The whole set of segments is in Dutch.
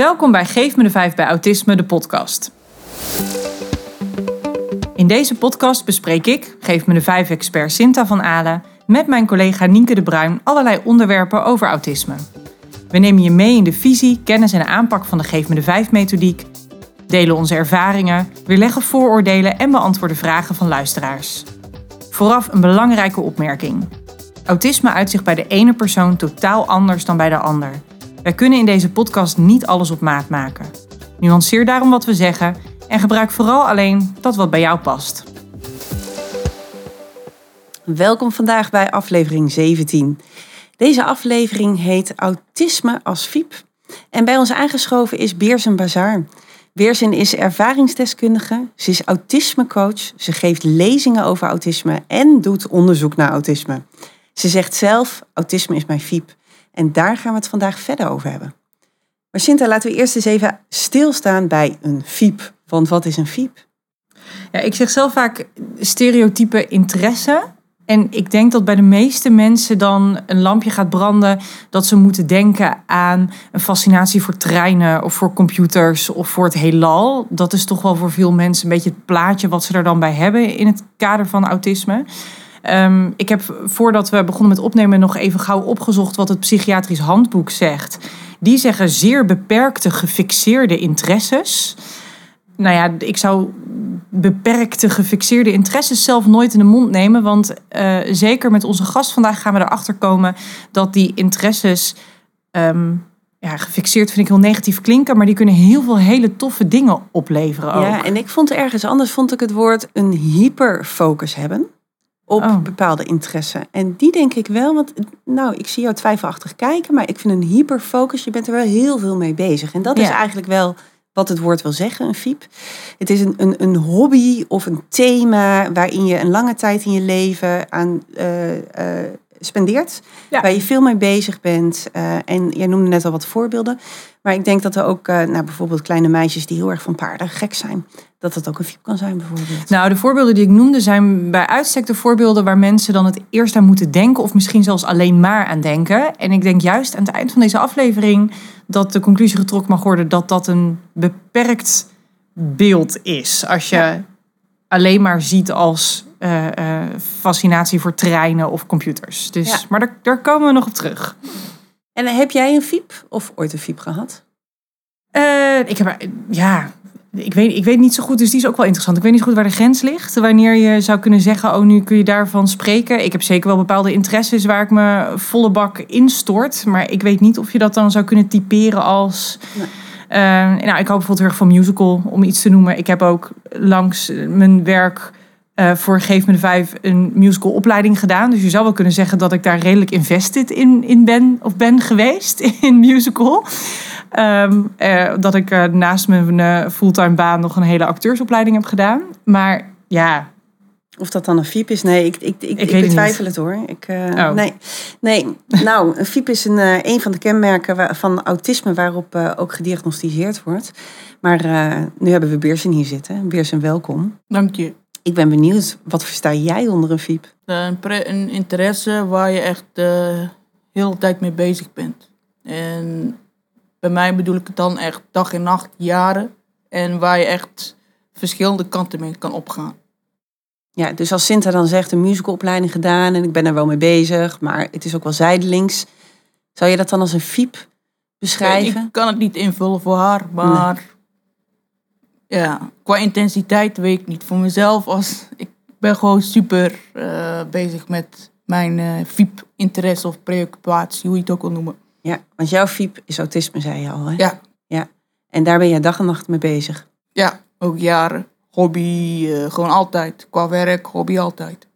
Welkom bij Geef me de 5 bij Autisme, de podcast. In deze podcast bespreek ik, Geef me de 5 expert Sinta van Alen, met mijn collega Nienke de Bruin allerlei onderwerpen over autisme. We nemen je mee in de visie, kennis en aanpak van de Geef me de 5 methodiek, delen onze ervaringen, weerleggen vooroordelen en beantwoorden vragen van luisteraars. Vooraf een belangrijke opmerking. Autisme uit zich bij de ene persoon totaal anders dan bij de ander. Wij kunnen in deze podcast niet alles op maat maken. Nuanceer daarom wat we zeggen en gebruik vooral alleen dat wat bij jou past. Welkom vandaag bij aflevering 17. Deze aflevering heet Autisme als FIEP. En bij ons aangeschoven is Beersen Bazaar. Beersen is ervaringsdeskundige, ze is autismecoach, ze geeft lezingen over autisme en doet onderzoek naar autisme. Ze zegt zelf, autisme is mijn FIEP. En daar gaan we het vandaag verder over hebben. Maar Sinta, laten we eerst eens even stilstaan bij een FIEP. Want wat is een FIEP? Ja, ik zeg zelf vaak stereotype interesse. En ik denk dat bij de meeste mensen dan een lampje gaat branden dat ze moeten denken aan een fascinatie voor treinen of voor computers of voor het heelal. Dat is toch wel voor veel mensen een beetje het plaatje wat ze er dan bij hebben in het kader van autisme. Um, ik heb voordat we begonnen met opnemen nog even gauw opgezocht wat het psychiatrisch handboek zegt. Die zeggen zeer beperkte gefixeerde interesses. Nou ja, ik zou beperkte gefixeerde interesses zelf nooit in de mond nemen. Want uh, zeker met onze gast vandaag gaan we erachter komen dat die interesses. Um, ja, gefixeerd vind ik heel negatief klinken, maar die kunnen heel veel hele toffe dingen opleveren. Ook. Ja, en ik vond ergens anders vond ik het woord een hyperfocus hebben op oh. bepaalde interesse. En die denk ik wel, want nou, ik zie jou twijfelachtig kijken, maar ik vind een hyperfocus, je bent er wel heel veel mee bezig. En dat is eigenlijk wel wat het woord wil zeggen, een FIEP. Het is een, een, een hobby of een thema waarin je een lange tijd in je leven aan uh, uh, spendeert. Waar je veel mee bezig bent. Uh, en jij noemde net al wat voorbeelden. Maar ik denk dat er ook nou, bijvoorbeeld kleine meisjes die heel erg van paarden gek zijn. Dat dat ook een fiep kan zijn bijvoorbeeld. Nou, de voorbeelden die ik noemde zijn bij uitstek de voorbeelden waar mensen dan het eerst aan moeten denken. Of misschien zelfs alleen maar aan denken. En ik denk juist aan het eind van deze aflevering dat de conclusie getrokken mag worden dat dat een beperkt beeld is. Als je alleen maar ziet als uh, uh, fascinatie voor treinen of computers. Dus, ja. Maar daar, daar, komen we nog op terug. En heb jij een FIEP of ooit een FIEP gehad? Uh, ik heb, ja, ik weet, ik weet niet zo goed, dus die is ook wel interessant. Ik weet niet zo goed waar de grens ligt. Wanneer je zou kunnen zeggen, oh, nu kun je daarvan spreken. Ik heb zeker wel bepaalde interesses waar ik me volle bak instort. Maar ik weet niet of je dat dan zou kunnen typeren als... Nee. Uh, nou, ik hou bijvoorbeeld heel erg van musical, om iets te noemen. Ik heb ook langs mijn werk uh, voor Geef me de Vijf een musical opleiding gedaan. Dus je zou wel kunnen zeggen dat ik daar redelijk invested in, in ben of ben geweest in musical. Um, uh, dat ik uh, naast mijn fulltime baan nog een hele acteursopleiding heb gedaan. Maar ja. Of dat dan een FIEP is? Nee, ik, ik, ik, ik, ik betwijfel het, hoor. Ik, oh. Nee, nee. nou, een FIEP is een, een van de kenmerken van autisme waarop ook gediagnosticeerd wordt. Maar nu hebben we Beersen hier zitten. Beersen, welkom. Dank je. Ik ben benieuwd, wat versta jij onder een FIEP? Een, een interesse waar je echt de hele tijd mee bezig bent. En bij mij bedoel ik het dan echt dag en nacht, jaren. En waar je echt verschillende kanten mee kan opgaan. Ja, dus als Sinta dan zegt een musicalopleiding gedaan en ik ben er wel mee bezig, maar het is ook wel zijdelings. Zou je dat dan als een fiep beschrijven? ik kan het niet invullen voor haar, maar ja, qua intensiteit weet ik niet. Voor mezelf, als, ik ben gewoon super uh, bezig met mijn uh, fiep-interesse of preoccupatie, hoe je het ook wil noemen. Ja, want jouw fiep is autisme, zei je al, hè? Ja. ja. En daar ben je dag en nacht mee bezig? Ja, ook jaren. Hobby, uh, gewoon altijd. Qua werk, hobby altijd.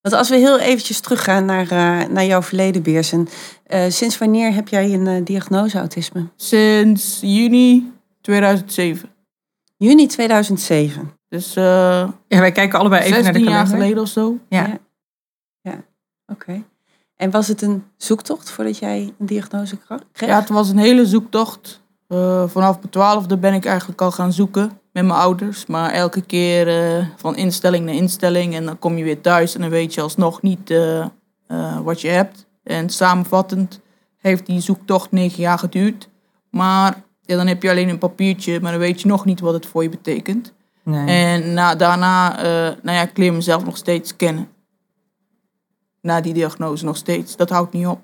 Want als we heel eventjes teruggaan naar, uh, naar jouw verleden, Beersen. Uh, sinds wanneer heb jij een diagnose autisme? Sinds juni 2007. Juni 2007. Dus ja, wij kijken allebei even naar de kalender. jaar geleden of zo. Ja. Ja, ja. oké. En was het een zoektocht voordat jij een diagnose kreeg? Ja, het was een hele zoektocht. Uh, vanaf mijn twaalfde ben ik eigenlijk al gaan zoeken met mijn ouders. Maar elke keer uh, van instelling naar instelling. En dan kom je weer thuis en dan weet je alsnog niet uh, wat je hebt. En samenvattend heeft die zoektocht negen jaar geduurd. Maar ja, dan heb je alleen een papiertje, maar dan weet je nog niet wat het voor je betekent. Nee. En na, daarna, eh, nou ja, ik leer mezelf nog steeds kennen. Na die diagnose nog steeds. Dat houdt niet op.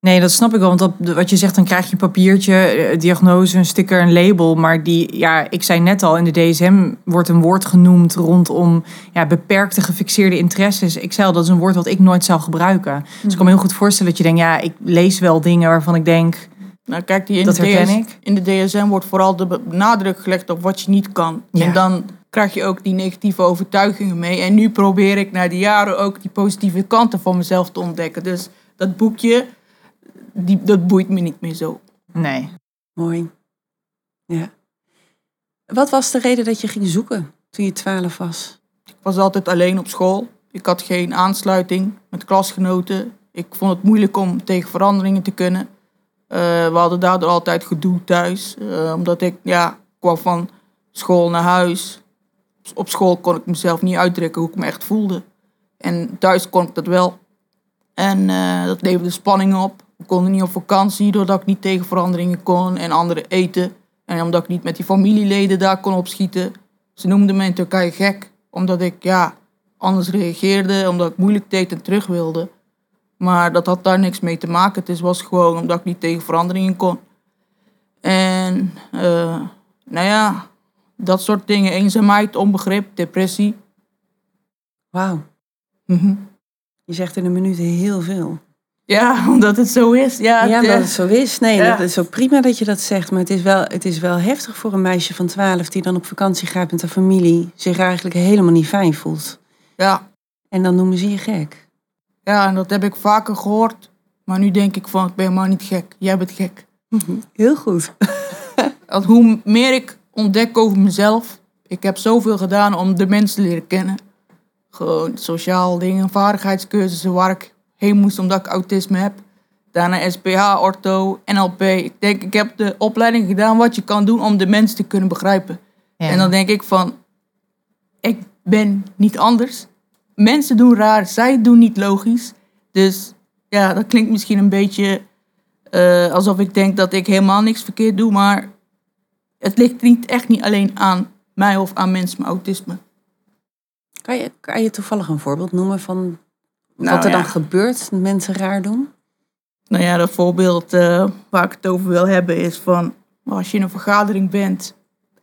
Nee, dat snap ik wel. Want dat, wat je zegt, dan krijg je een papiertje, eh, diagnose, een sticker, een label. Maar die, ja, ik zei net al, in de DSM wordt een woord genoemd rondom ja, beperkte gefixeerde interesses. Ik zei al, dat is een woord wat ik nooit zou gebruiken. Dus ik kan me heel goed voorstellen dat je denkt, ja, ik lees wel dingen waarvan ik denk, Nou, kijk, die in, Dat de DS ik. in de DSM wordt vooral de nadruk gelegd op wat je niet kan. Ja. En dan krijg je ook die negatieve overtuigingen mee. En nu probeer ik na die jaren ook die positieve kanten van mezelf te ontdekken. Dus dat boekje, die, dat boeit me niet meer zo. nee. Mooi. Ja. Wat was de reden dat je ging zoeken toen je twaalf was? Ik was altijd alleen op school. Ik had geen aansluiting met klasgenoten. Ik vond het moeilijk om tegen veranderingen te kunnen. Eh, we hadden daardoor altijd gedoe thuis. eh, omdat ik ja, kwam van school naar huis. Op school kon ik mezelf niet uitdrukken hoe ik me echt voelde. En thuis kon ik dat wel. En eh, dat leverde spanning op. We konden niet op vakantie doordat ik niet tegen veranderingen kon en anderen eten. En omdat ik niet met die familieleden daar kon opschieten. Ze noemden me in Turkije gek. Omdat ik ja, anders reageerde, omdat ik moeilijk deed en terug wilde. Maar dat had daar niks mee te maken. Het was gewoon omdat ik niet tegen veranderingen kon. En eh, nou ja, dat soort dingen. Eenzaamheid, onbegrip, depressie. Wauw. Mhm. Je zegt in een minuut heel veel. Ja, omdat het zo is. Ja, Ja, omdat eh, het zo is. Nee, ja. dat is ook prima dat je dat zegt. Maar het is, wel, het is wel heftig voor een meisje van 12 die dan op vakantie gaat met haar familie. Zich eigenlijk helemaal niet fijn voelt. ja, En dan noemen ze je gek. Ja, en dat heb ik vaker gehoord. Maar nu denk ik van, ik ben helemaal niet gek. Jij bent gek. Heel goed. Want hoe meer ik ontdek over mezelf. Ik heb zoveel gedaan om de mensen te leren kennen. Gewoon sociaal dingen, vaardigheidscursussen waar ik heen moest omdat ik autisme heb. Daarna SPH, ortho, NLP. Ik denk, ik heb de opleiding gedaan wat je kan doen om de mensen te kunnen begrijpen. Ja. En dan denk ik van, ik ben niet anders. Mensen doen raar, zij doen niet logisch. Dus ja, dat klinkt misschien een beetje eh, alsof ik denk dat ik helemaal niks verkeerd doe. Maar het ligt niet, echt niet alleen aan mij of aan mensen met autisme. Kan je, kan je toevallig een voorbeeld noemen van Nou, wat er ja. dan gebeurt dat mensen raar doen? Nou ja, dat voorbeeld eh, waar ik het over wil hebben is van als je in een vergadering bent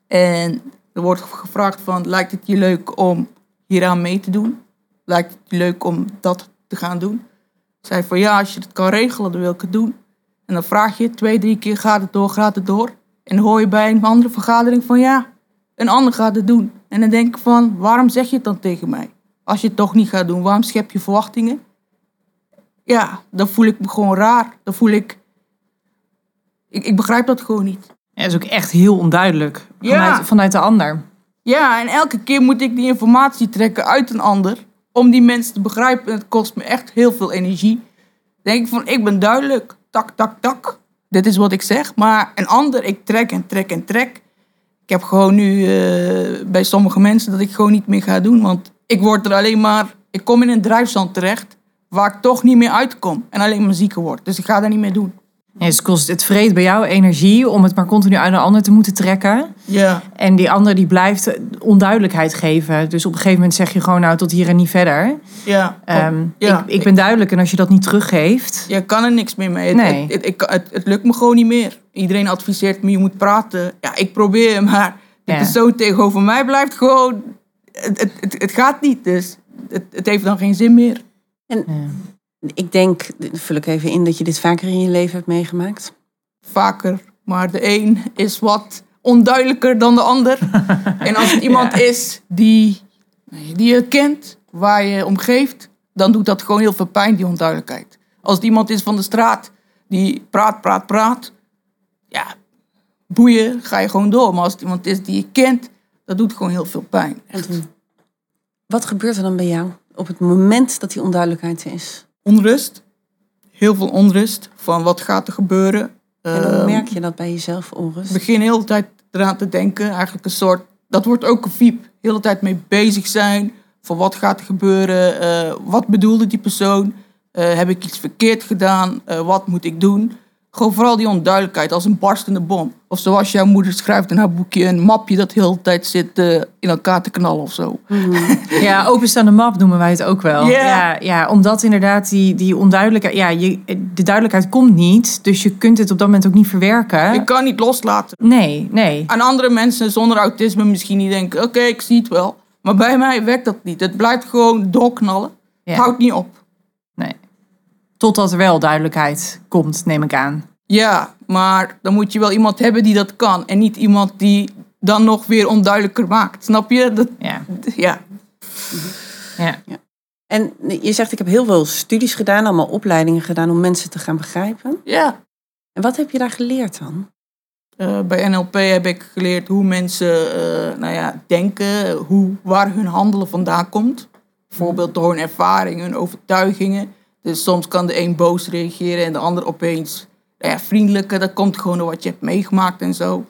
en er wordt gevraagd van lijkt het je leuk om hieraan mee te doen? Lijkt het leuk om dat te gaan doen? Zei van ja, als je het kan regelen, dan wil ik het doen. En dan vraag je twee, drie keer gaat het door, gaat het door? En dan hoor je bij een andere vergadering van ja, een ander gaat het doen. En dan denk ik van waarom zeg je het dan tegen mij? Als je het toch niet gaat doen, waarom schep je verwachtingen? ja, dan voel ik me gewoon raar. Dan voel ik. Ik, ik begrijp dat gewoon niet. Ja, dat is ook echt heel onduidelijk. Ja. Vanuit, vanuit de ander. Ja, en elke keer moet ik die informatie trekken uit een ander. Om die mensen te begrijpen. En het kost me echt heel veel energie. Denk ik van, ik ben duidelijk. Tak, tak, tak. Dit is wat ik zeg. Maar een ander, ik trek en trek en trek. Ik heb gewoon nu eh, bij sommige mensen dat ik gewoon niet meer ga doen. Want ik word er alleen maar... Ik kom in een drijfzand terecht. Waar ik toch niet meer uitkom. En alleen maar zieker word. Dus ik ga dat niet meer doen. Ja, dus het kost het vreet bij jou energie om het maar continu uit een ander te moeten trekken. Ja. En die ander die blijft onduidelijkheid geven. Dus op een gegeven moment zeg je gewoon nou tot hier en niet verder. Ja. Ehm, ja. ik, ik ben duidelijk en als je dat niet teruggeeft. Je kan er niks meer mee. Het, Nee. het, het, ik- het, het lukt me gewoon niet meer. Iedereen adviseert me, je moet praten. Ja, ik probeer, maar de Ja. persoon tegenover mij blijft gewoon... Het, het, het, het gaat niet, dus het, het heeft dan geen zin meer. Ja. Ik denk, vul ik even in, dat je dit vaker in je leven hebt meegemaakt. Vaker, maar de een is wat onduidelijker dan de ander. en als het iemand is die, die je kent, waar je om geeft... dan doet dat gewoon heel veel pijn, die onduidelijkheid. Als het iemand is van de straat die praat, praat, praat... ja, boeien, ga je gewoon door. Maar als het iemand is die je kent, dat doet gewoon heel veel pijn. Echt. Wat gebeurt er dan bij jou op het moment dat die onduidelijkheid is? Onrust. Heel veel onrust van wat gaat er gebeuren. En hoe Ehm, merk je dat bij jezelf, onrust? Ik begin heel de tijd eraan te denken. Eigenlijk een soort, dat wordt ook een. Heel de tijd mee bezig zijn. Van wat gaat er gebeuren? eh, wat bedoelde die persoon? Eh, heb ik iets verkeerd gedaan? Eh, wat moet ik doen? Gewoon vooral die onduidelijkheid als een barstende bom. Of zoals jouw moeder schrijft in haar boekje, een mapje dat de hele tijd zit eh, in elkaar te knallen of zo. Ja, openstaande map noemen wij het ook wel. Ja. Ja, ja omdat inderdaad die, die onduidelijkheid... Ja, je, de duidelijkheid komt niet. Dus je kunt het op dat moment ook niet verwerken. Ik kan niet loslaten. Nee, nee. Aan andere mensen zonder autisme misschien niet denken, oké, ik zie het wel. Maar bij mij werkt dat niet. Het blijft gewoon doorknallen. Het houdt niet op. nee. Totdat er wel duidelijkheid komt, neem ik aan. Ja, maar dan moet je wel iemand hebben die dat kan. En niet iemand die dan nog weer onduidelijker maakt. Snap je? Dat, Ja, ja. ja. En je zegt, ik heb heel veel studies gedaan, allemaal opleidingen gedaan om mensen te gaan begrijpen. ja. En wat heb je daar geleerd dan? Eh, bij NLP heb ik geleerd hoe mensen eh, nou ja, denken, hoe, waar hun handelen vandaan komt. Bijvoorbeeld door hun ervaringen, hun overtuigingen. Dus soms kan de een boos reageren en de ander opeens nou ja, vriendelijker. Dat komt gewoon door wat je hebt meegemaakt en zo.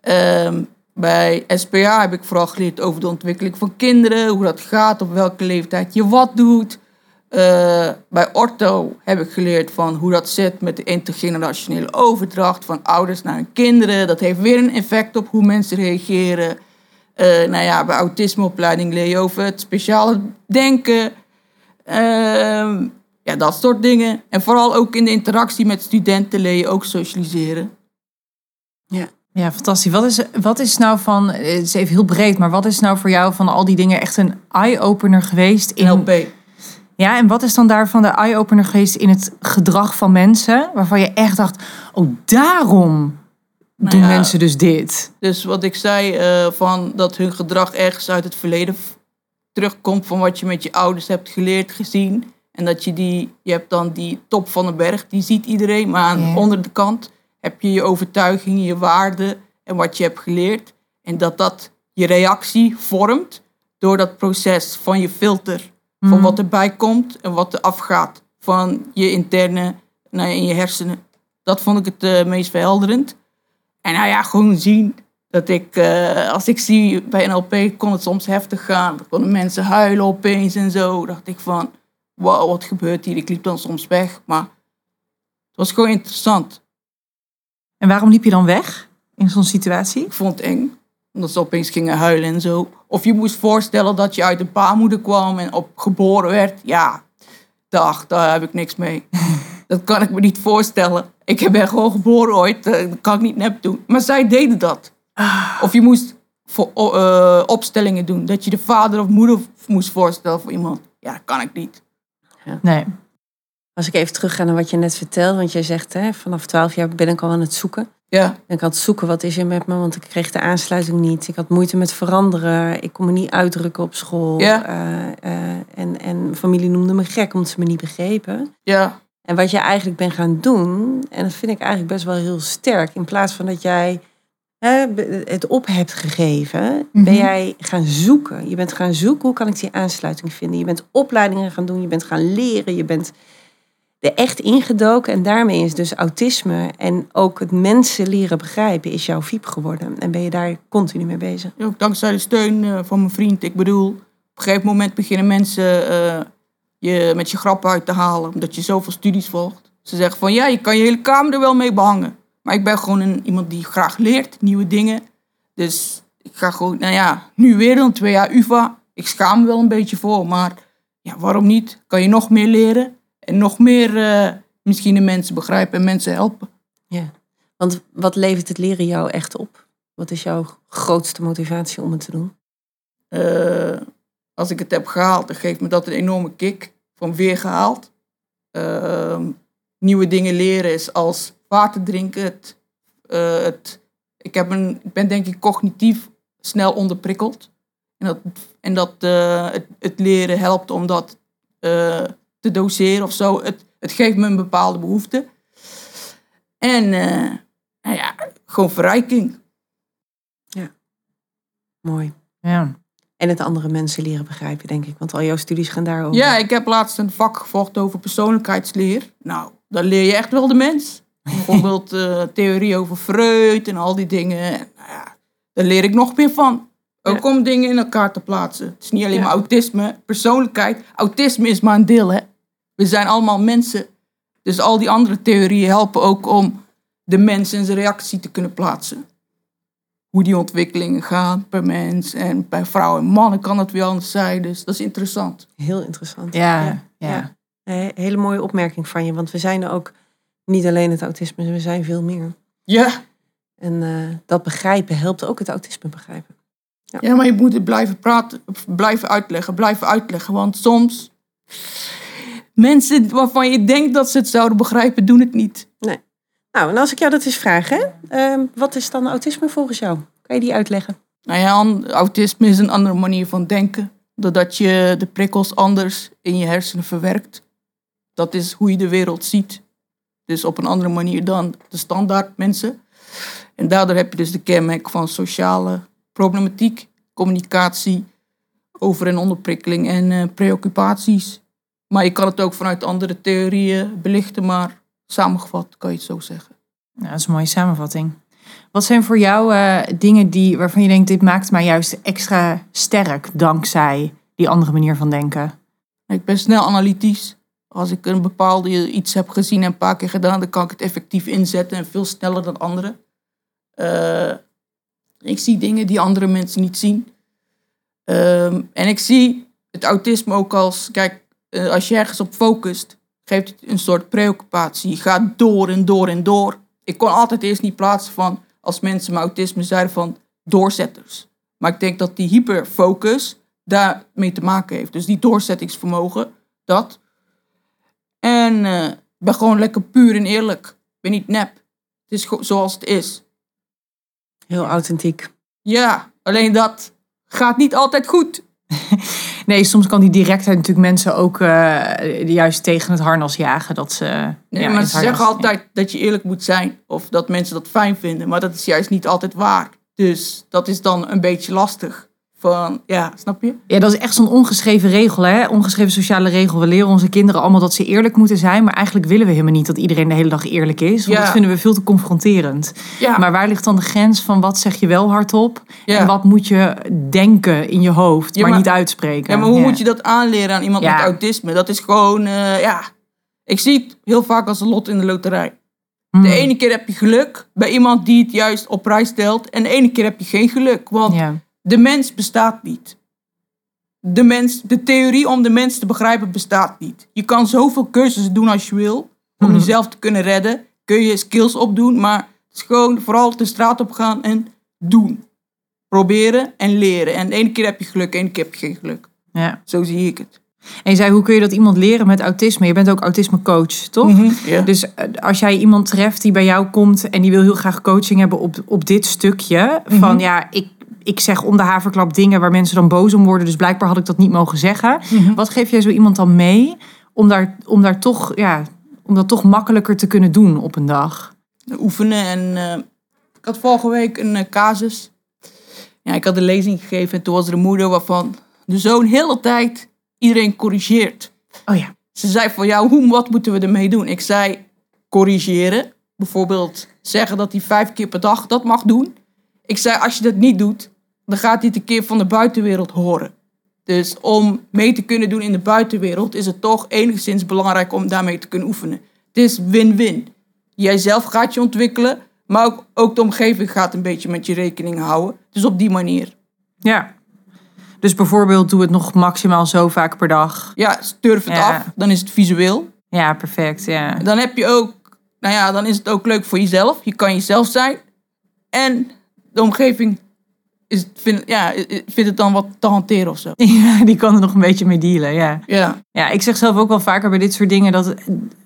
Ehm, bij SPA heb ik vooral geleerd over de ontwikkeling van kinderen, hoe dat gaat, op welke leeftijd je wat doet. Eh, bij Ortho heb ik geleerd van hoe dat zit met de intergenerationele overdracht van ouders naar kinderen. Dat heeft weer een effect op hoe mensen reageren. Eh, nou ja, bij autismeopleiding leer je over het speciale denken. Ehm, ja, dat soort dingen. En vooral ook in de interactie met studenten leer je ook socialiseren. Ja, fantastisch. Wat is, wat is nou van, het is even heel breed, maar wat is nou voor jou van al die dingen echt een eye-opener geweest? In, NLP. Ja, en wat is dan daarvan de eye-opener geweest in het gedrag van mensen? Waarvan je echt dacht, oh daarom doen ja. mensen dus dit. Dus wat ik zei, eh, van dat hun gedrag ergens uit het verleden terugkomt van wat je met je ouders hebt geleerd, gezien. En dat je die, je hebt dan die top van de berg, die ziet iedereen, maar aan onder de kant heb je je overtuigingen, je waarden en wat je hebt geleerd. En dat dat je reactie vormt door dat proces van je filter. Van wat erbij komt en wat er afgaat van je interne, nou in je hersenen. Dat vond ik het eh, meest verhelderend. En nou ja, gewoon zien dat ik, eh, als ik zie bij NLP, kon het soms heftig gaan. Dan konden mensen huilen opeens en zo. dacht ik van, wow, wat gebeurt hier? Ik liep dan soms weg, maar het was gewoon interessant. En waarom liep je dan weg in zo'n situatie? Ik vond het eng, omdat ze opeens gingen huilen en zo. Of je moest voorstellen dat je uit een baarmoeder kwam en op geboren werd. Ja, dag, daar heb ik niks mee. dat kan ik me niet voorstellen. Ik ben gewoon geboren ooit, eh, dat kan ik niet nep doen. Maar zij deden dat. Of je moest voor, eh, opstellingen doen. Dat je de vader of moeder moest voorstellen voor iemand. Ja, dat kan ik niet. Nee. Als ik even terugga naar wat je net vertelde, want jij zegt, hè, vanaf 12 jaar ben ik al aan het zoeken. Ja, Ben ik aan het zoeken, wat is er met me? Want ik kreeg de aansluiting niet. Ik had moeite met veranderen. Ik kon me niet uitdrukken op school. Ja. Eh, eh, en, en mijn familie noemde me gek, omdat ze me niet begrepen. ja, En wat je eigenlijk bent gaan doen, en dat vind ik eigenlijk best wel heel sterk, in plaats van dat jij het op hebt gegeven, ben jij gaan zoeken. Je bent gaan zoeken, hoe kan ik die aansluiting vinden? Je bent opleidingen gaan doen, je bent gaan leren, je bent er echt ingedoken. En daarmee is dus autisme en ook het mensen leren begrijpen, is jouw fiep geworden. En ben je daar continu mee bezig. Ja, ook dankzij de steun eh, van mijn vriend. Ik bedoel, op een gegeven moment beginnen mensen eh, je met je grappen uit te halen. Omdat je zoveel studies volgt. Ze zeggen van, ja, je kan je hele kamer er wel mee behangen. Maar ik ben gewoon een, iemand die graag leert, nieuwe dingen. Dus ik ga gewoon, nou ja, nu weer dan twee jaar UvA. Ik schaam me wel een beetje voor, maar ja, waarom niet? Kan je nog meer leren en nog meer eh, misschien de mensen begrijpen en mensen helpen. Ja. Want wat levert het leren jou echt op? Wat is jouw grootste motivatie om het te doen? Eh, als ik het heb gehaald, dan geeft me dat een enorme kick van weer gehaald. Ehm, nieuwe dingen leren is als water drinken. Het, eh, het, ik, heb een, ik ben denk ik cognitief snel onderprikkeld. En dat, en dat eh, het, het leren helpt om dat eh, te doseren of zo. Het, het geeft me een bepaalde behoefte. En eh, nou ja, gewoon verrijking. Mooi. Ja. En het andere mensen leren begrijpen, denk ik. Want al jouw studies gaan daarover. Ja, ik heb laatst een vak gevolgd over persoonlijkheidsleer. Nou, dan leer je echt wel de mens. Bijvoorbeeld eh, theorie over Freud en al die dingen. En, nou ja, daar leer ik nog meer van. Ook om dingen in elkaar te plaatsen. Het is niet alleen Ja. maar autisme, persoonlijkheid. Autisme is maar een deel, hè. We zijn allemaal mensen. Dus al die andere theorieën helpen ook om de mens en zijn reactie te kunnen plaatsen. Hoe die ontwikkelingen gaan per mens. En bij vrouwen en mannen kan het weer anders zijn. Dus dat is interessant. Heel interessant. Ja, ja. Een hele mooie opmerking van je. Want we zijn er ook niet alleen het autisme, we zijn veel meer. Ja, En eh, dat begrijpen helpt ook het autisme begrijpen. Ja, maar je moet het blijven praten, blijven uitleggen, blijven uitleggen. Want soms mensen waarvan je denkt dat ze het zouden begrijpen, doen het niet. Nou, en als ik jou dat eens vraag, hè? ehm, wat is dan autisme volgens jou? Kan je die uitleggen? Nou ja, autisme is een andere manier van denken. Doordat je de prikkels anders in je hersenen verwerkt. Dat is hoe je de wereld ziet. Dus op een andere manier dan de standaard mensen. En daardoor heb je dus de kenmerk van sociale problematiek, communicatie, over- en onderprikkeling en eh, preoccupaties. Maar je kan het ook vanuit andere theorieën belichten, maar samengevat kan je het zo zeggen. Nou, dat is een mooie samenvatting. Wat zijn voor jou eh, dingen die, waarvan je denkt, dit maakt mij juist extra sterk dankzij die andere manier van denken? Ik ben snel analytisch. Als ik een bepaalde iets heb gezien en een paar keer gedaan, dan kan ik het effectief inzetten en veel sneller dan anderen. Eh, ik zie dingen die andere mensen niet zien. Ehm, en ik zie het autisme ook als, kijk, eh, als je ergens op focust, geeft het een soort preoccupatie. Je gaat door en door en door. Ik kon altijd eerst niet plaatsen van, als mensen mijn autisme zeiden van doorzetters. Maar ik denk dat die hyperfocus daarmee te maken heeft. Dus die doorzettingsvermogen, dat. En ik ben gewoon lekker puur en eerlijk. Ik ben niet nep. Het is zoals het is. Heel authentiek. Ja, alleen dat gaat niet altijd goed. Nee, soms kan die directheid natuurlijk mensen ook eh, juist tegen het harnas jagen. Dat ze, Nee, ja, maar ze zeggen altijd dat je eerlijk moet zijn. Of dat mensen dat fijn vinden. Maar dat is juist niet altijd waar. Dus dat is dan een beetje lastig. Van, ja, snap je? Ja, dat is echt zo'n ongeschreven regel, hè? Ongeschreven sociale regel. We leren onze kinderen allemaal dat ze eerlijk moeten zijn. Maar eigenlijk willen we helemaal niet dat iedereen de hele dag eerlijk is. Want Ja. dat vinden we veel te confronterend. Ja, Maar waar ligt dan de grens van wat zeg je wel hardop? ja. En wat moet je denken in je hoofd, maar, maar- niet uitspreken? Ja, maar hoe moet je dat aanleren aan iemand met autisme? Dat is gewoon, eh, ja. Ik zie het heel vaak als een lot in de loterij. Hmm. De ene keer heb je geluk bij iemand die het juist op prijs stelt. En de ene keer heb je geen geluk. Want. De mens bestaat niet. De, mens, de theorie om de mens te begrijpen bestaat niet. Je kan zoveel cursussen doen als je wil. Om Mhm. jezelf te kunnen redden. Kun je skills opdoen. Maar het is gewoon vooral de straat op gaan en doen. Proberen en leren. En de ene keer heb je geluk, de ene keer heb je geen geluk. ja. Zo zie ik het. En je zei, hoe kun je dat iemand leren met autisme? Je bent ook autismecoach, toch? Ja. Dus eh, als jij iemand treft die bij jou komt en die wil heel graag coaching hebben op, op dit stukje. Van Mhm. ja, ik, ik zeg om de haverklap dingen waar mensen dan boos om worden. Dus blijkbaar had ik dat niet mogen zeggen. Mhm. Wat geef jij zo iemand dan mee om daar, om daar toch, ja, om dat toch makkelijker te kunnen doen op een dag? oefenen. En eh, ik had vorige week een eh, casus. Ja, ik had een lezing gegeven en toen was er een moeder waarvan de zoon de hele tijd iedereen corrigeert. Oh ja. Ze zei van, ja, hoe, wat moeten we ermee doen? Ik zei, corrigeren. Bijvoorbeeld zeggen dat hij vijf keer per dag dat mag doen. Ik zei, als je dat niet doet, dan gaat hij het een keer van de buitenwereld horen. Dus om mee te kunnen doen in de buitenwereld is het toch enigszins belangrijk om daarmee te kunnen oefenen. Het is win-win. Jijzelf gaat je ontwikkelen, maar ook, ook de omgeving gaat een beetje met je rekening houden. Dus op die manier. Ja. Dus bijvoorbeeld doe het nog maximaal zo vaak per dag. Ja, sturf het Ja. af, dan is het visueel. Ja, perfect. Ja. Dan heb je ook, nou ja, dan is het ook leuk voor jezelf. Je kan jezelf zijn. En de omgeving is, vindt, ja, vindt het dan wat te hanteren of zo. ja, die kan er nog een beetje mee dealen. Ja. Ja, Ja, ik zeg zelf ook wel vaker bij dit soort dingen dat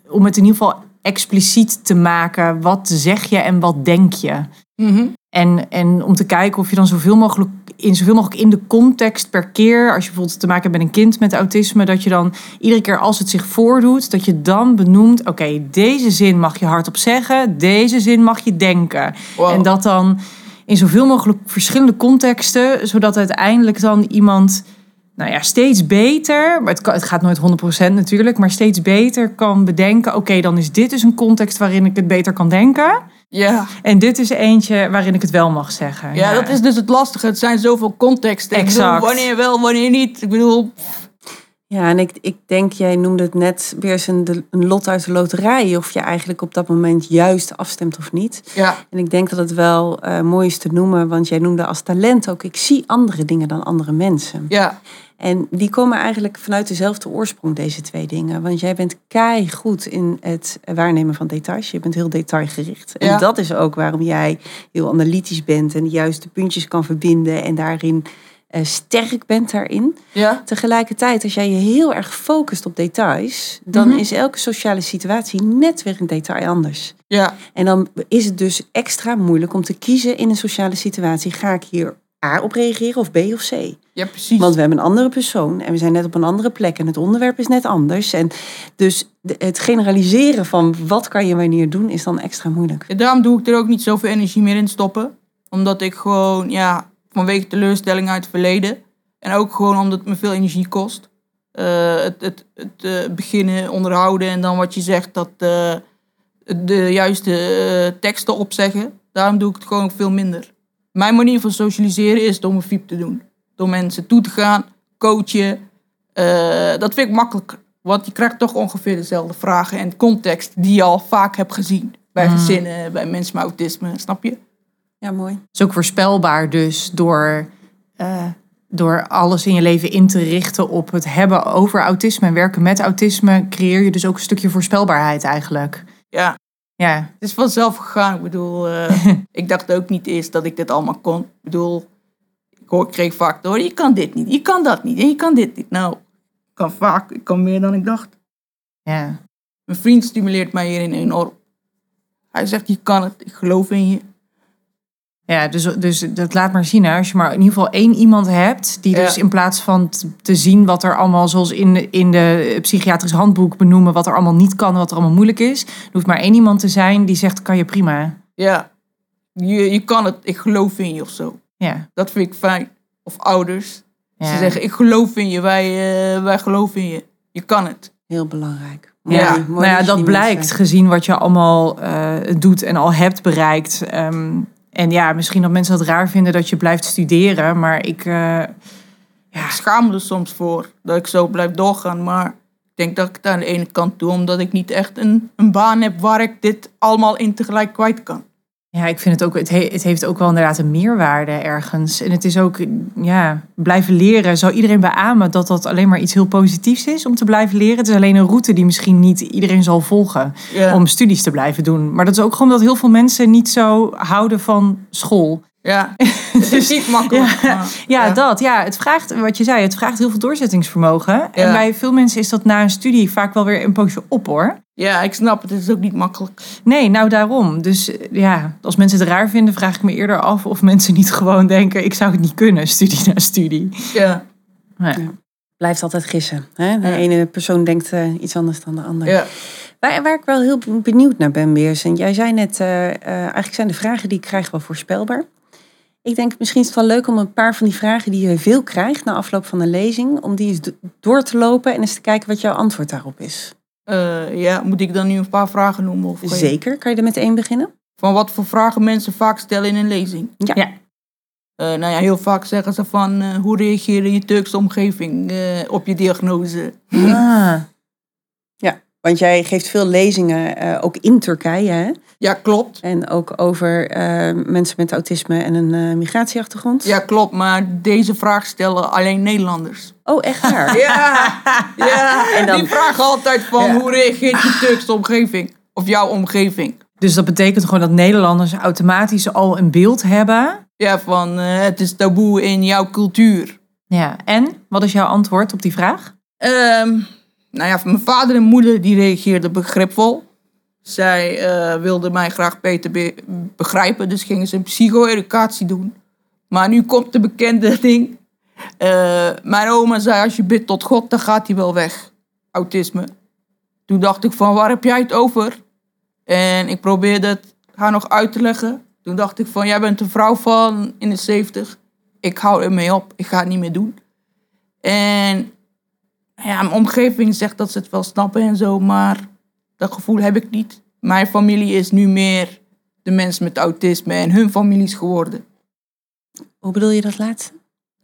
om het in ieder geval expliciet te maken. Wat zeg je en wat denk je? Mhm. En, en om te kijken of je dan zoveel mogelijk in zoveel mogelijk in de context per keer, als je bijvoorbeeld te maken hebt met een kind met autisme, dat je dan iedere keer als het zich voordoet, dat je dan benoemt: oké, deze zin mag je hardop zeggen, deze zin mag je denken. Wow. En dat dan in zoveel mogelijk verschillende contexten, zodat uiteindelijk dan iemand, nou ja, steeds beter, maar het, kan, het gaat nooit 100% natuurlijk, maar steeds beter kan bedenken: oké, dan is dit dus een context waarin ik het beter kan denken. ja. En dit is eentje waarin ik het wel mag zeggen. ja, dat is dus het lastige. Het zijn zoveel contexten. Ik bedoel, Exact. wanneer wel, wanneer niet. Ik bedoel, Ja, en ik, ik denk, jij noemde het net weer eens een, een lot uit de loterij. Of je eigenlijk op dat moment juist afstemt of niet. Ja, En ik denk dat het wel eh, mooi is te noemen, want jij noemde als talent ook, ik zie andere dingen dan andere mensen. ja, En die komen eigenlijk vanuit dezelfde oorsprong, deze twee dingen. Want jij bent kei goed in het waarnemen van details. Je bent heel detailgericht. En Ja. dat is ook waarom jij heel analytisch bent en de juiste puntjes kan verbinden en daarin eh, sterk bent daarin. ja, Tegelijkertijd, als jij je heel erg focust op details, dan Mhm. is elke sociale situatie net weer een detail anders. ja, En dan is het dus extra moeilijk om te kiezen in een sociale situatie. Ga ik hier A op reageren of B of C? ja, precies. Want we hebben een andere persoon en we zijn net op een andere plek en het onderwerp is net anders. En dus het generaliseren van wat kan je wanneer doen is dan extra moeilijk. Ja, daarom doe ik er ook niet zoveel energie meer in stoppen. Omdat ik gewoon, ja, vanwege teleurstelling uit het verleden. En ook gewoon omdat het me veel energie kost. eh, het het, het eh, beginnen, onderhouden en dan wat je zegt, dat eh, de juiste teksten opzeggen. Daarom doe ik het gewoon veel minder. Mijn manier van socialiseren is door mijn fiep te doen. Door mensen toe te gaan, coachen. Dat vind ik makkelijker. Want je krijgt toch ongeveer dezelfde vragen en context die je al vaak hebt gezien. Bij Mm. gezinnen, bij mensen met autisme, snap je? Ja, mooi. Het is ook voorspelbaar dus door, eh, door alles in je leven in te richten op het hebben over autisme en werken met autisme, creëer je dus ook een stukje voorspelbaarheid eigenlijk. Ja, Ja, het is vanzelf gegaan. Ik bedoel, eh, ik dacht ook niet eerst dat ik dit allemaal kon. Ik bedoel, ik hoor, kreeg vaak door, je kan dit niet, je kan dat niet en je kan dit niet. Nou, ik kan vaak, ik kan meer dan ik dacht. ja. Mijn vriend stimuleert mij hierin enorm. Hij zegt, je kan het, ik geloof in je. Ja, dus, dus dat laat maar zien. Hè. Als je maar in ieder geval één iemand hebt... die Ja. dus in plaats van te zien wat er allemaal... zoals in de, in de psychiatrisch handboek benoemen... wat er allemaal niet kan en wat er allemaal moeilijk is... er hoeft maar één iemand te zijn die zegt... kan je prima. Ja, je, je kan het, ik geloof in je of zo. Ja, Dat vind ik fijn. Of ouders. ja. Ze zeggen, ik geloof in je, wij, eh, wij geloven in je. Je kan het. Heel belangrijk. Ja, nou ja, dat blijkt gezien wat je allemaal eh, doet en al hebt bereikt. Ehm, en ja, misschien dat mensen het raar vinden dat je blijft studeren, maar ik. eh, Ik schaam me er soms voor dat ik zo blijf doorgaan. Maar ik denk dat ik het aan de ene kant doe, omdat ik niet echt een, een baan heb waar ik dit allemaal in tegelijk kwijt kan. Ja, ik vind het ook. Het, he- het heeft ook wel inderdaad een meerwaarde ergens. En het is ook, ja, blijven leren. Zou iedereen beamen dat dat alleen maar iets heel positiefs is om te blijven leren? Het is alleen een route die misschien niet iedereen zal volgen Ja, om studies te blijven doen. Maar dat is ook gewoon dat heel veel mensen niet zo houden van school. Ja. het is niet makkelijk. Ja, dat. Ja, het vraagt, wat je zei, het vraagt heel veel doorzettingsvermogen. En bij veel mensen is dat na een studie vaak wel weer een poosje op hoor. ja, ik snap het. Het is ook niet makkelijk. Nee, nou daarom. Dus eh, ja, als mensen het raar vinden, vraag ik me eerder af of mensen niet gewoon denken: ik zou het niet kunnen, studie na studie. Ja, Ja. Blijft altijd gissen. Hè? De Ja. ene persoon denkt eh, iets anders dan de ander. ja. Waar, waar ik wel heel benieuwd naar ben, Beers. En jij zei net, eh, eh, eigenlijk zijn de vragen die ik krijg wel voorspelbaar. Ik denk misschien is het wel leuk om een paar van die vragen die je veel krijgt na afloop van een lezing, om die eens do- door te lopen en eens te kijken wat jouw antwoord daarop is. Eh, ja, moet ik dan nu een paar vragen noemen? Of kan je- Zeker. Kan je er met één beginnen? Van wat voor vragen mensen vaak stellen in een lezing? Ja. Ja. Eh, nou ja, heel vaak zeggen ze van eh, hoe reageer je Turkse omgeving eh, op je diagnose? Ah, Want jij geeft veel lezingen, eh, ook in Turkije. Hè? Ja, klopt. En ook over eh, mensen met autisme en een eh, migratieachtergrond. Ja, klopt. Maar deze vraag stellen alleen Nederlanders. Oh, echt waar? Ja, ja. En dan- die vragen altijd van Ja. hoe reageert je Turkse omgeving? Of jouw omgeving? dus dat betekent gewoon dat Nederlanders automatisch al een beeld hebben. Ja, van het is taboe in jouw cultuur. Ja, en wat is jouw antwoord op die vraag? Ehm, nou ja, mijn vader en moeder die reageerden begripvol. Zij eh, wilden mij graag beter be- begrijpen, dus gingen ze een psycho-educatie doen. Maar nu komt de bekende ding. Eh, mijn oma zei, als je bidt tot God, dan gaat hij wel weg. Autisme. Toen dacht ik van, waar heb jij het over? En ik probeerde het haar nog uit te leggen. Toen dacht ik van, jij bent een vrouw van in de 70. Ik hou ermee op, ik ga het niet meer doen. En ja, mijn omgeving zegt dat ze het wel snappen en zo, maar dat gevoel heb ik niet. Mijn familie is nu meer de mensen met autisme en hun families geworden. Hoe bedoel je dat laatste?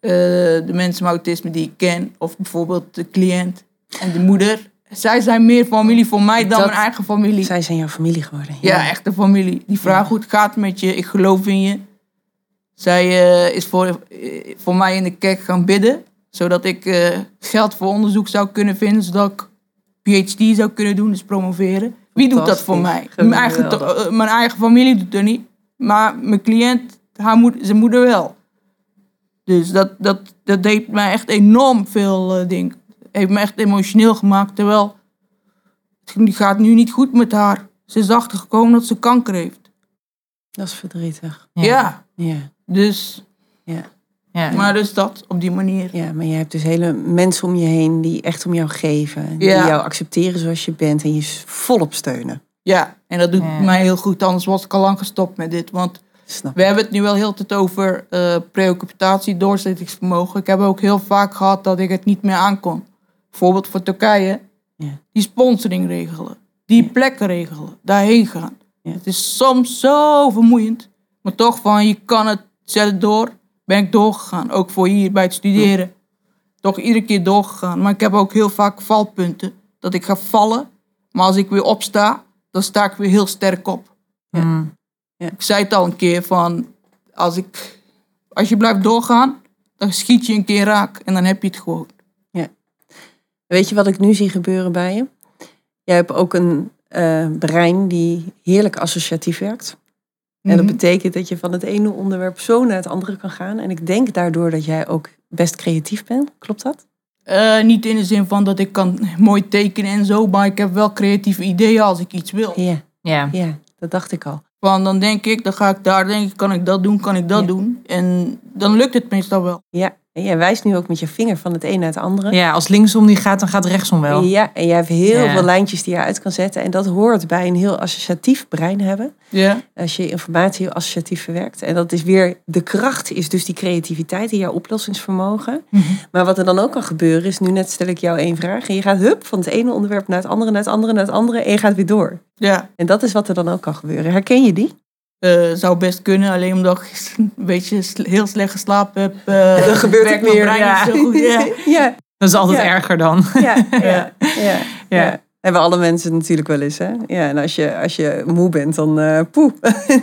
eh, de mensen met autisme die ik ken, of bijvoorbeeld de cliënt en de moeder. Zij zijn meer familie voor mij dan Dat- mijn eigen familie. Zij zijn jouw familie geworden. Ja, echte familie. Die vraagt hoe het gaat met je. Ik geloof in je. Zij eh, is voor, eh, voor mij in de kerk gaan bidden. Zodat ik eh, geld voor onderzoek zou kunnen vinden. Zodat ik PhD zou kunnen doen, dus promoveren. Wie doet dat voor mij? Mijn eigen, eh, mijn eigen familie doet het niet. Maar mijn cliënt, haar moeder, zijn moeder wel. Dus dat, dat, dat deed mij echt enorm veel uh, dingen. Heeft me echt emotioneel gemaakt. Terwijl het gaat nu niet goed met haar. Ze is achtergekomen dat ze kanker heeft. Dat is verdrietig. Ja. Ja. dus, Ja. Maar dus dat op die manier. ja, maar je hebt dus hele mensen om je heen die echt om jou geven. Die Ja. jou accepteren zoals je bent en je volop steunen. Ja, en dat doet Ja. mij heel goed. Anders was ik al lang gestopt met dit. Want Snap. we hebben het nu wel heel de tijd over eh preoccupatie, doorzettingsvermogen. Ik heb ook heel vaak gehad dat ik het niet meer aankon. Bijvoorbeeld voor Turkije. Ja. Die sponsoring regelen. Die plekken regelen. Daarheen gaan. Ja. Het is soms zo vermoeiend. Maar toch van, je kan het, zet het door. Ben ik doorgegaan. Ook voor hier bij het studeren. Toch iedere keer doorgegaan. Maar ik heb ook heel vaak valpunten. Dat ik ga vallen. Maar als ik weer opsta, dan sta ik weer heel sterk op. Mm. Ik zei het al een keer van, als, ik, als je blijft doorgaan, dan schiet je een keer raak en dan heb je het gewoon. Weet je wat ik nu zie gebeuren bij je? Jij hebt ook een eh, brein die heerlijk associatief werkt. En dat Mhm. betekent dat je van het ene onderwerp zo naar het andere kan gaan. En ik denk daardoor dat jij ook best creatief bent. Klopt dat? Eh, niet in de zin van dat ik kan mooi tekenen en zo, maar ik heb wel creatieve ideeën als ik iets wil. Ja, Ja. ja dat dacht ik al. Van dan denk ik, dan ga ik daar denken, kan ik dat doen, kan ik dat doen. En dan lukt het meestal wel. Ja, en jij wijst nu ook met je vinger van het een naar het andere. ja, als linksom niet gaat, dan gaat rechtsom wel. Ja, en jij hebt heel Ja. veel lijntjes die je uit kan zetten. En dat hoort bij een heel associatief brein hebben. Ja, Als je informatie heel associatief verwerkt. En dat is weer, de kracht is dus die creativiteit en jouw oplossingsvermogen. Mhm. Maar wat er dan ook kan gebeuren is, nu net stel ik jou één vraag. En je gaat hup van het ene onderwerp naar het andere, naar het andere, naar het andere. En je gaat weer door. ja. En dat is wat er dan ook kan gebeuren. Herken je die? Eh, zou best kunnen, alleen omdat ik een beetje sl- heel slecht geslapen heb. eh, Dan gebeurt het weer, ja. niet zo goed. Ja. ja, Dat is altijd Ja. erger dan. ja, ja, ja, Ja. ja. Hebben alle mensen natuurlijk wel eens, hè? Ja, en als je, als je moe bent, dan eh poeh,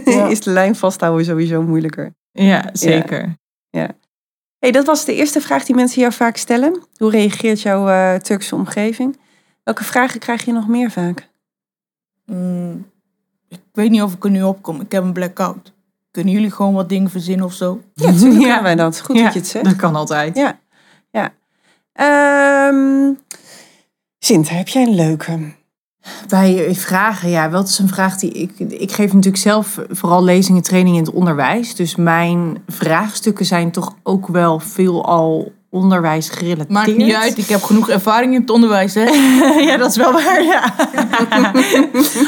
Ja. is de lijn vasthouden sowieso moeilijker. Ja, zeker. hey, dat was de eerste vraag die mensen jou vaak stellen. Hoe reageert jouw eh, Turkse omgeving? Welke vragen krijg je nog meer vaak? Mm, ik weet niet of ik er nu op kom. Ik heb een blackout. Kunnen jullie gewoon wat dingen verzinnen of zo? Ja, natuurlijk Ja. kunnen wij dat. Goed Ja, dat je het zegt. Dat kan altijd. Ja, ja. Ehm Sint, heb jij een leuke? Bij vragen, ja, wat is een vraag die ik. Ik geef natuurlijk zelf vooral lezingen, trainingen in het onderwijs. Dus mijn vraagstukken zijn toch ook wel veelal onderwijs gerelateerd. Maakt niet uit, ik heb genoeg ervaring in het onderwijs. Hè? ja, dat is wel waar, ja.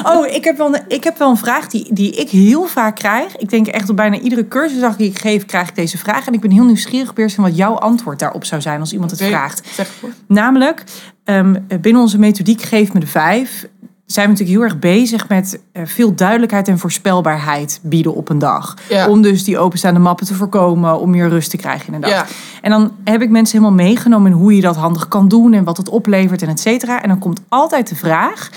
oh, ik heb, wel een, ik heb wel een vraag die, die ik heel vaak krijg. Ik denk echt op bijna iedere cursusdag die ik geef, krijg ik deze vraag. En ik ben heel nieuwsgierig, Pearson, wat jouw antwoord daarop zou zijn als iemand het Oké, vraagt. Namelijk, ehm, binnen onze methodiek Geef me de Vijf zijn we natuurlijk heel erg bezig met eh, veel duidelijkheid en voorspelbaarheid bieden op een dag. Ja. Om dus die openstaande mappen te voorkomen, om meer rust te krijgen in een dag. Ja. En dan heb ik mensen helemaal meegenomen in hoe je dat handig kan doen en wat het oplevert en et cetera. En dan komt altijd de vraag,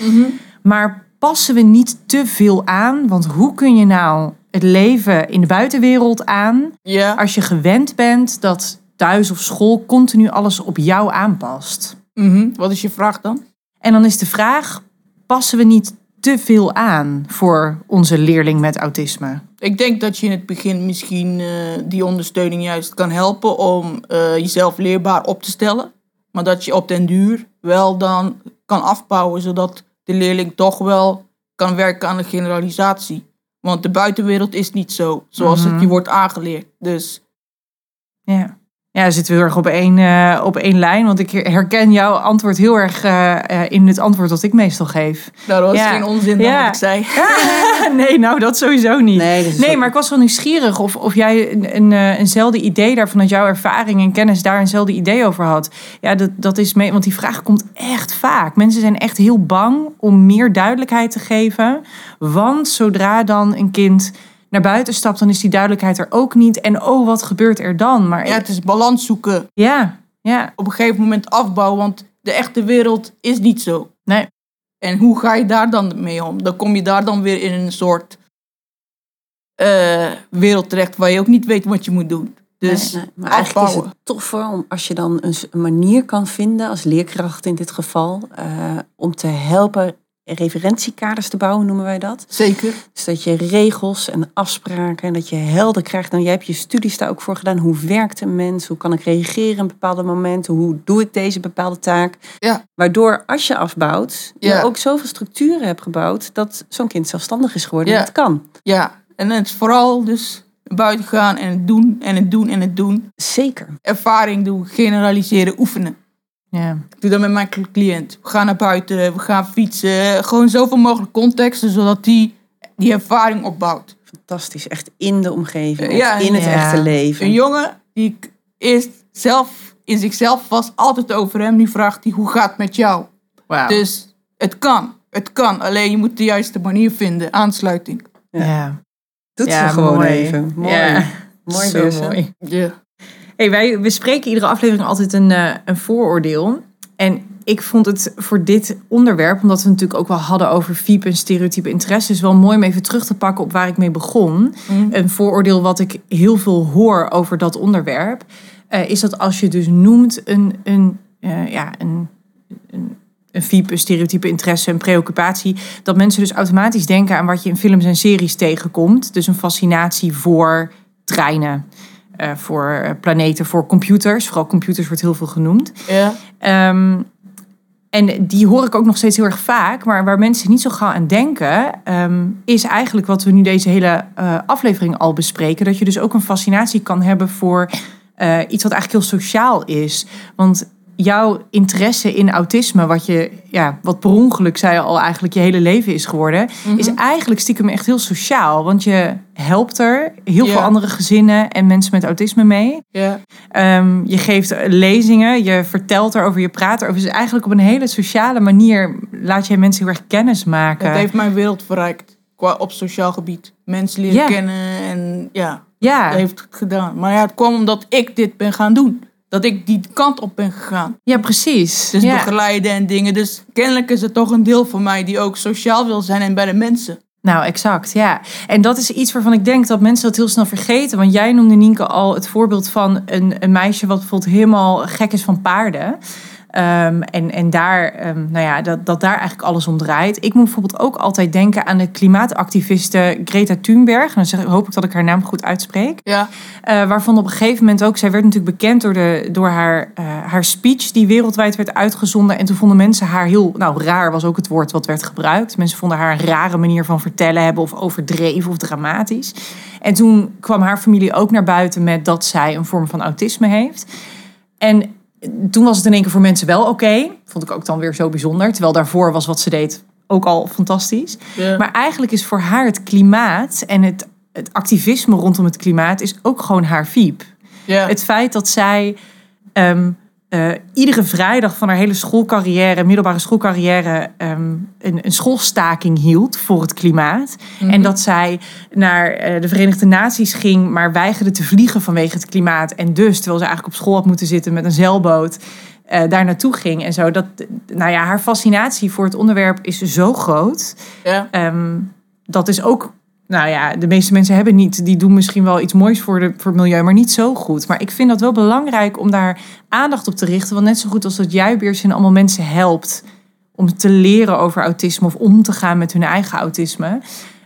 maar passen we niet te veel aan? Want hoe kun je nou het leven in de buitenwereld aan Ja. als je gewend bent dat thuis of school continu alles op jou aanpast? Mhm. Wat is je vraag dan? En dan is de vraag, passen we niet te veel aan voor onze leerling met autisme? Ik denk dat je in het begin misschien eh, die ondersteuning juist kan helpen om eh, jezelf leerbaar op te stellen. Maar dat je op den duur wel dan kan afbouwen, zodat de leerling toch wel kan werken aan de generalisatie. Want de buitenwereld is niet zo, zoals Mhm. het je wordt aangeleerd. Dus Ja. Ja, zitten we heel erg op één, eh, op één lijn. Want ik herken jouw antwoord heel erg eh, eh, in het antwoord dat ik meestal geef. nou, dat was Ja. geen onzin dan Ja. wat ik zei. nee, nou dat sowieso niet. Nee, ook- maar ik was wel nieuwsgierig of, of jij een, een, eenzelfde idee daarvan, dat jouw ervaring en kennis daar eenzelfde idee over had. Ja, dat, dat is mee, want die vraag komt echt vaak. Mensen zijn echt heel bang om meer duidelijkheid te geven. Want zodra dan een kind naar buiten stapt, dan is die duidelijkheid er ook niet. En oh, wat gebeurt er dan? Maar Ja, het is balans zoeken. ja, ja, Op een gegeven moment afbouwen, want de echte wereld is niet zo. nee. En hoe ga je daar dan mee om? Dan kom je daar dan weer in een soort eh, wereld terecht waar je ook niet weet wat je moet doen. Dus Nee, nee. Maar eigenlijk is afbouwen. het toffer om, als je dan een manier kan vinden, als leerkracht in dit geval, eh, om te helpen referentiekaders te bouwen, noemen wij dat. Zeker. Dus dat je regels en afspraken en dat je helder krijgt. Nou, jij hebt je studies daar ook voor gedaan. Hoe werkt een mens? Hoe kan ik reageren in bepaalde momenten? Hoe doe ik deze bepaalde taak? Ja. Waardoor als je afbouwt, Ja. je ook zoveel structuren hebt gebouwd dat zo'n kind zelfstandig is geworden. Ja. En dat kan. Ja, en het is vooral dus buiten gaan en het doen en het doen en het doen. Zeker. Ervaring doen, generaliseren, oefenen. Ja. Ik doe dat met mijn cliënt. We gaan naar buiten, we gaan fietsen. Gewoon zoveel mogelijk contexten, zodat die die ervaring opbouwt. Fantastisch. Echt in de omgeving. Ja, in het ja. echte leven. Een jongen die ik eerst zelf in zichzelf was, altijd over hem. Nu vraagt hij, hoe gaat het met jou? Wauw. Dus het kan. Het kan. Alleen je moet de juiste manier vinden. Aansluiting. ja. Doet Ja, ze gewoon mooi. even. Mooi. Ja. Mooi Zo mooi. Ja. Hey, wij bespreken iedere aflevering altijd een, eh, een vooroordeel. En ik vond het voor dit onderwerp, omdat we het natuurlijk ook wel hadden over FIEP en stereotype interesses, wel mooi om even terug te pakken op waar ik mee begon. Een vooroordeel wat ik heel veel hoor over dat onderwerp, eh, is dat als je dus noemt een, een, eh, ja, een, een, een FIEP, een stereotype interesse, een preoccupatie, dat mensen dus automatisch denken aan wat je in films en series tegenkomt. Dus een fascinatie voor treinen, eh, voor eh, planeten, voor computers. Vooral computers wordt heel veel genoemd. Ja. Ehm, en die hoor ik ook nog steeds heel erg vaak. Maar waar mensen niet zo gauw aan denken, ehm, is eigenlijk wat we nu deze hele eh, aflevering al bespreken. Dat je dus ook een fascinatie kan hebben voor iets wat eigenlijk heel sociaal is. Want jouw interesse in autisme, wat je, ja, wat per ongeluk zei je al eigenlijk je hele leven is geworden, is eigenlijk stiekem echt heel sociaal. Want je helpt er heel veel andere gezinnen en mensen met autisme mee. Ehm, je geeft lezingen, je vertelt erover, je praat erover. Dus eigenlijk op een hele sociale manier laat jij mensen heel erg kennis maken. Het heeft mijn wereld verrijkt. Qua op sociaal gebied. Mensen leren kennen en ja, Ja, dat heeft het gedaan. Maar ja, het kwam omdat ik dit ben gaan doen. Dat ik die kant op ben gegaan. ja, precies. Dus ja. begeleiden en dingen. Dus kennelijk is het toch een deel van mij die ook sociaal wil zijn en bij de mensen. Nou, exact, ja. En dat is iets waarvan ik denk dat mensen dat heel snel vergeten. Want jij noemde, Nienke, al het voorbeeld van een, een meisje... wat bijvoorbeeld helemaal gek is van paarden. Ehm, en, en daar, ehm, nou ja, dat, dat daar eigenlijk alles om draait. Ik moet bijvoorbeeld ook altijd denken aan de klimaatactiviste Greta Thunberg. En dan zeg, hoop ik dat ik haar naam goed uitspreek. Ja, Eh, waarvan op een gegeven moment ook, zij werd natuurlijk bekend door, de, door haar, eh, haar speech die wereldwijd werd uitgezonden. En toen vonden mensen haar heel, nou raar was ook het woord wat werd gebruikt. Mensen vonden haar een rare manier van vertellen hebben of overdreven of dramatisch. En toen kwam haar familie ook naar buiten met dat zij een vorm van autisme heeft. En toen was het in één keer voor mensen wel oké. Vond ik ook dan weer zo bijzonder. Terwijl daarvoor was wat ze deed ook al fantastisch. ja. Maar eigenlijk is voor haar het klimaat en het, het activisme rondom het klimaat is ook gewoon haar fiep. ja. Het feit dat zij ehm, eh, iedere vrijdag van haar hele schoolcarrière, middelbare schoolcarrière, ehm, een, een schoolstaking hield voor het klimaat. En dat zij naar eh, de Verenigde Naties ging, maar weigerde te vliegen vanwege het klimaat. En dus, terwijl ze eigenlijk op school had moeten zitten met een zeilboot, eh, daar naartoe ging en zo. Dat, nou ja, haar fascinatie voor het onderwerp is zo groot. ja. Ehm, dat is ook, nou ja, de meeste mensen hebben niet, die doen misschien wel iets moois voor, de, voor het milieu, maar niet zo goed. Maar ik vind dat wel belangrijk om daar aandacht op te richten. Want net zo goed als dat jij, Beertje, allemaal mensen helpt om te leren over autisme of om te gaan met hun eigen autisme.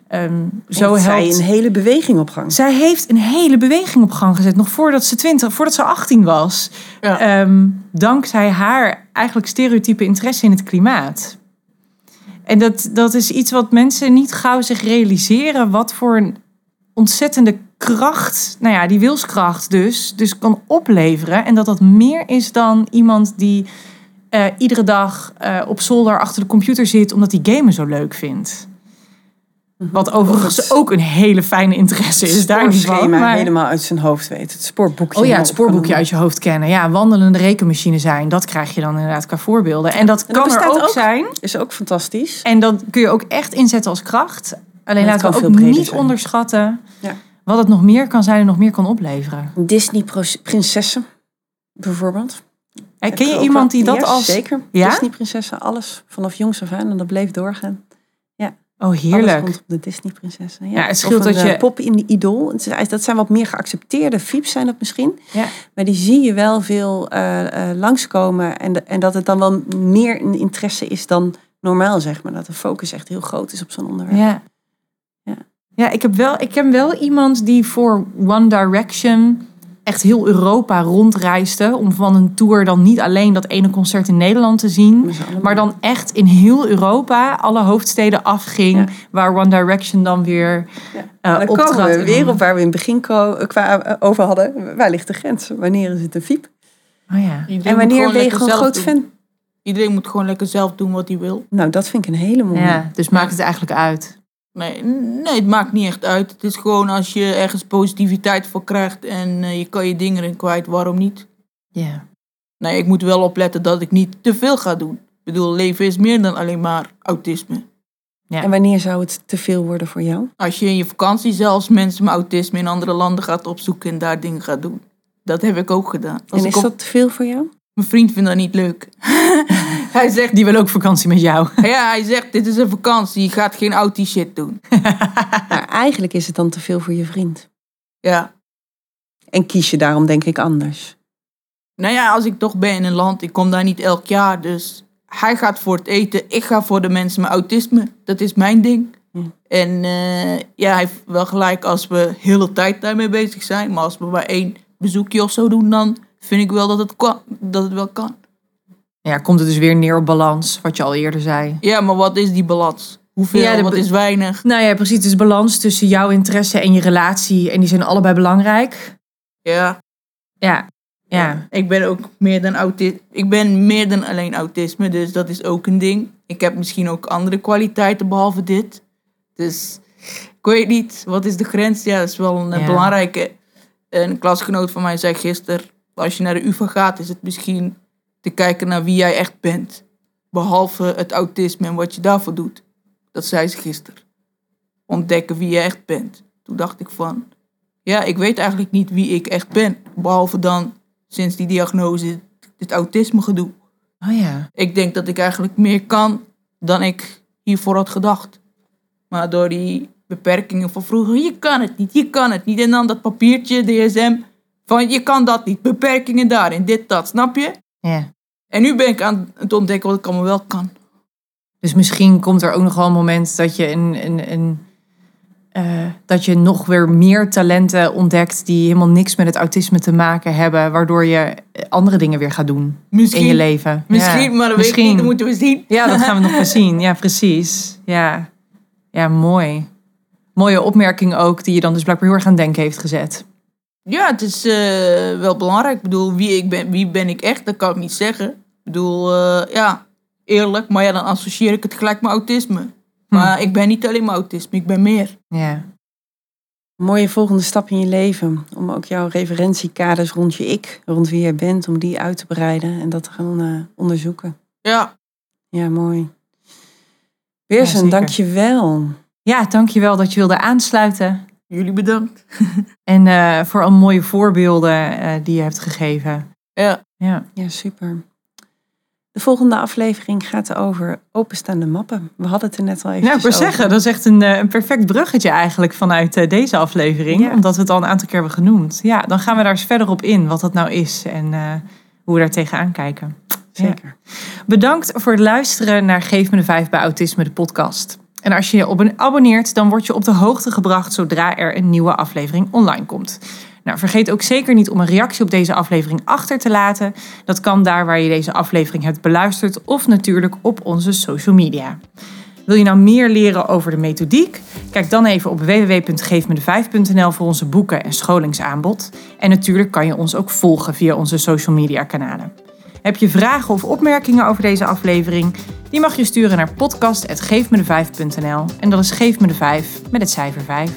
ehm, zo Heeft zij een hele beweging op gang. zij heeft een hele beweging op gang gezet, nog voordat ze 20, voordat ze 18 was. Ja. Ehm, dankzij haar eigenlijk stereotype interesse in het klimaat. En dat, dat is iets wat mensen niet gauw zich realiseren. Wat voor een ontzettende kracht, nou ja, die wilskracht dus, dus kan opleveren. En dat dat meer is dan iemand die eh, iedere dag eh, op zolder achter de computer zit omdat hij gamen zo leuk vindt. Wat overigens het- ook een hele fijne interesse is daar niet van. Maar... helemaal uit zijn hoofd weet. Het spoorboekje. Oh ja, het spoorboekje uit je hoofd kennen. Ja, wandelende rekenmachine zijn. Dat krijg je dan inderdaad qua voorbeelden. En dat En dat kan er ook, ook. zijn. Is ook fantastisch. En dat kun je ook echt inzetten als kracht. Alleen laten we ook niet zijn. onderschatten Ja. wat het nog meer kan zijn en nog meer kan opleveren. Disney-prinsessen, bijvoorbeeld. Hey, Heb ken je iemand die dat als... Zeker. Ja? Disney-prinsessen, alles. Vanaf jongs af aan. En dat bleef doorgaan. Oh, Alles heerlijk. rondom de Disney-prinsessen. Ja, het scheelt dat je- eh, pop in de idool. Dat zijn wat meer geaccepteerde fieps zijn dat misschien. Ja. Maar die zie je wel veel eh, eh, langskomen. En, de- en dat het dan wel meer een interesse is dan normaal, zeg maar. Dat de focus echt heel groot is op zo'n onderwerp. Ja. Ja. Ja, ik, heb wel, ik ken wel iemand die voor One Direction echt heel Europa rondreisde. Om van een tour dan niet alleen dat ene concert in Nederland te zien. Maar dan echt in heel Europa alle hoofdsteden afging. Ja. Waar One Direction dan weer Ja. eh Maar dan komen we weer op waar we in het begin ko- qua, eh, over hadden. Waar ligt de grens? Wanneer is het een fiep? Oh ja. Iedereen En wanneer ben je gewoon groot doen. fan? Iedereen moet gewoon lekker zelf doen wat hij wil. Nou, dat vind ik een hele mooie. ja. Dus maakt het eigenlijk uit. Nee, nee, het maakt niet echt uit. Het is gewoon als je ergens positiviteit voor krijgt en eh, je kan je dingen erin kwijt, waarom niet? Ja. Nee, ik moet wel opletten dat ik niet te veel ga doen. Ik bedoel, leven is meer dan alleen maar autisme. Ja. En wanneer zou het te veel worden voor jou? Als je in je vakantie zelfs mensen met autisme in andere landen gaat opzoeken en daar dingen gaat doen. Dat heb ik ook gedaan. Als en is op- dat te veel voor jou? Mijn vriend vindt dat niet leuk. hij zegt, Die wil ook vakantie met jou. ja, hij zegt, dit is een vakantie, je gaat geen autie shit doen. Maar eigenlijk is het dan te veel voor je vriend. Ja, En kies je daarom denk ik anders. Nou ja, als ik toch ben in een land, ik kom daar niet elk jaar. Dus hij gaat voor het eten, ik ga voor de mensen met autisme. Dat is mijn ding. Hm. En eh, ja, hij heeft wel gelijk als we de hele tijd daarmee bezig zijn. Maar als we maar één bezoekje of zo doen, dan vind ik wel dat het, kan, dat het wel kan. Ja, komt het dus weer neer op balans, wat je al eerder zei. Ja, maar wat is die balans? Hoeveel, Ja, de wat is weinig? Nou ja, precies. Dus balans tussen jouw interesse en je relatie. En die zijn allebei belangrijk. Ja, Ja. Ja. ik ben ook meer dan autisme. Ik ben meer dan alleen autisme, dus dat is ook een ding. Ik heb misschien ook andere kwaliteiten behalve dit. Dus ik weet niet, wat is de grens? Ja, dat is wel een Ja. belangrijke. Een klasgenoot van mij zei gisteren, als je naar de UvA gaat, is het misschien te kijken naar wie jij echt bent. Behalve het autisme en wat je daarvoor doet. Dat zei ze gisteren. Ontdekken wie je echt bent. Toen dacht ik van, ja, ik weet eigenlijk niet wie ik echt ben. Behalve dan sinds die diagnose, dit autisme gedoe. Oh ja. Ik denk dat ik eigenlijk meer kan dan ik hiervoor had gedacht. Maar door die beperkingen van vroeger, je kan het niet, je kan het niet. En dan dat papiertje, DSM, van je kan dat niet. Beperkingen daarin, dit, dat, snap je? Ja. En nu ben ik aan het ontdekken wat ik allemaal wel kan. Dus misschien komt er ook nog wel een moment dat je een, een, een eh, dat je nog weer meer talenten ontdekt die helemaal niks met het autisme te maken hebben, waardoor je andere dingen weer gaat doen Misschien, in je leven. misschien Ja. maar dat Misschien. niet, dat moeten we zien. Ja, dat gaan we nog wel zien. Ja, precies. Ja. ja, mooi. Mooie opmerking ook, die je dan dus blijkbaar heel erg aan denken heeft gezet. Ja, het is eh, wel belangrijk. Ik bedoel, wie, ik ben, wie ben ik echt, dat kan ik niet zeggen. Ik bedoel, eh, ja, eerlijk. Maar ja, dan associeer ik het gelijk met autisme. Maar ik ben niet alleen maar autisme, ik ben meer. Ja. Mooie volgende stap in je leven. Om ook jouw referentiekaders rond je ik, rond wie jij bent, om die uit te breiden en dat te gaan eh, onderzoeken. Ja, Ja, mooi. Weersen, zeker. dank je wel. ja, dankjewel dat je wilde aansluiten. Jullie bedankt. En eh, voor al mooie voorbeelden eh, die je hebt gegeven. Ja, Ja. Ja, super. De volgende aflevering gaat over openstaande mappen. We hadden het er net al even Nou, ik wil zeggen, dat is echt een, eh, een perfect bruggetje eigenlijk vanuit eh, deze aflevering. Ja. Omdat we het al een aantal keer hebben genoemd. Ja, dan gaan we daar eens verder op in wat dat nou is en eh, hoe we daar tegenaan kijken. Zeker. Bedankt voor het luisteren naar Geef me de Vijf bij Autisme, de podcast. En als je je abonneert, dan word je op de hoogte gebracht zodra er een nieuwe aflevering online komt. Nou, vergeet ook zeker niet om een reactie op deze aflevering achter te laten. Dat kan daar waar je deze aflevering hebt beluisterd of natuurlijk op onze social media. Wil je nou meer leren over de methodiek? Kijk dan even op www.geefmede5.nl voor onze boeken en scholingsaanbod. En natuurlijk kan je ons ook volgen via onze social media kanalen. Heb je vragen of opmerkingen over deze aflevering? Die mag je sturen naar podcast.geefmede5.nl en dat is Geef me de 5 met het cijfer 5.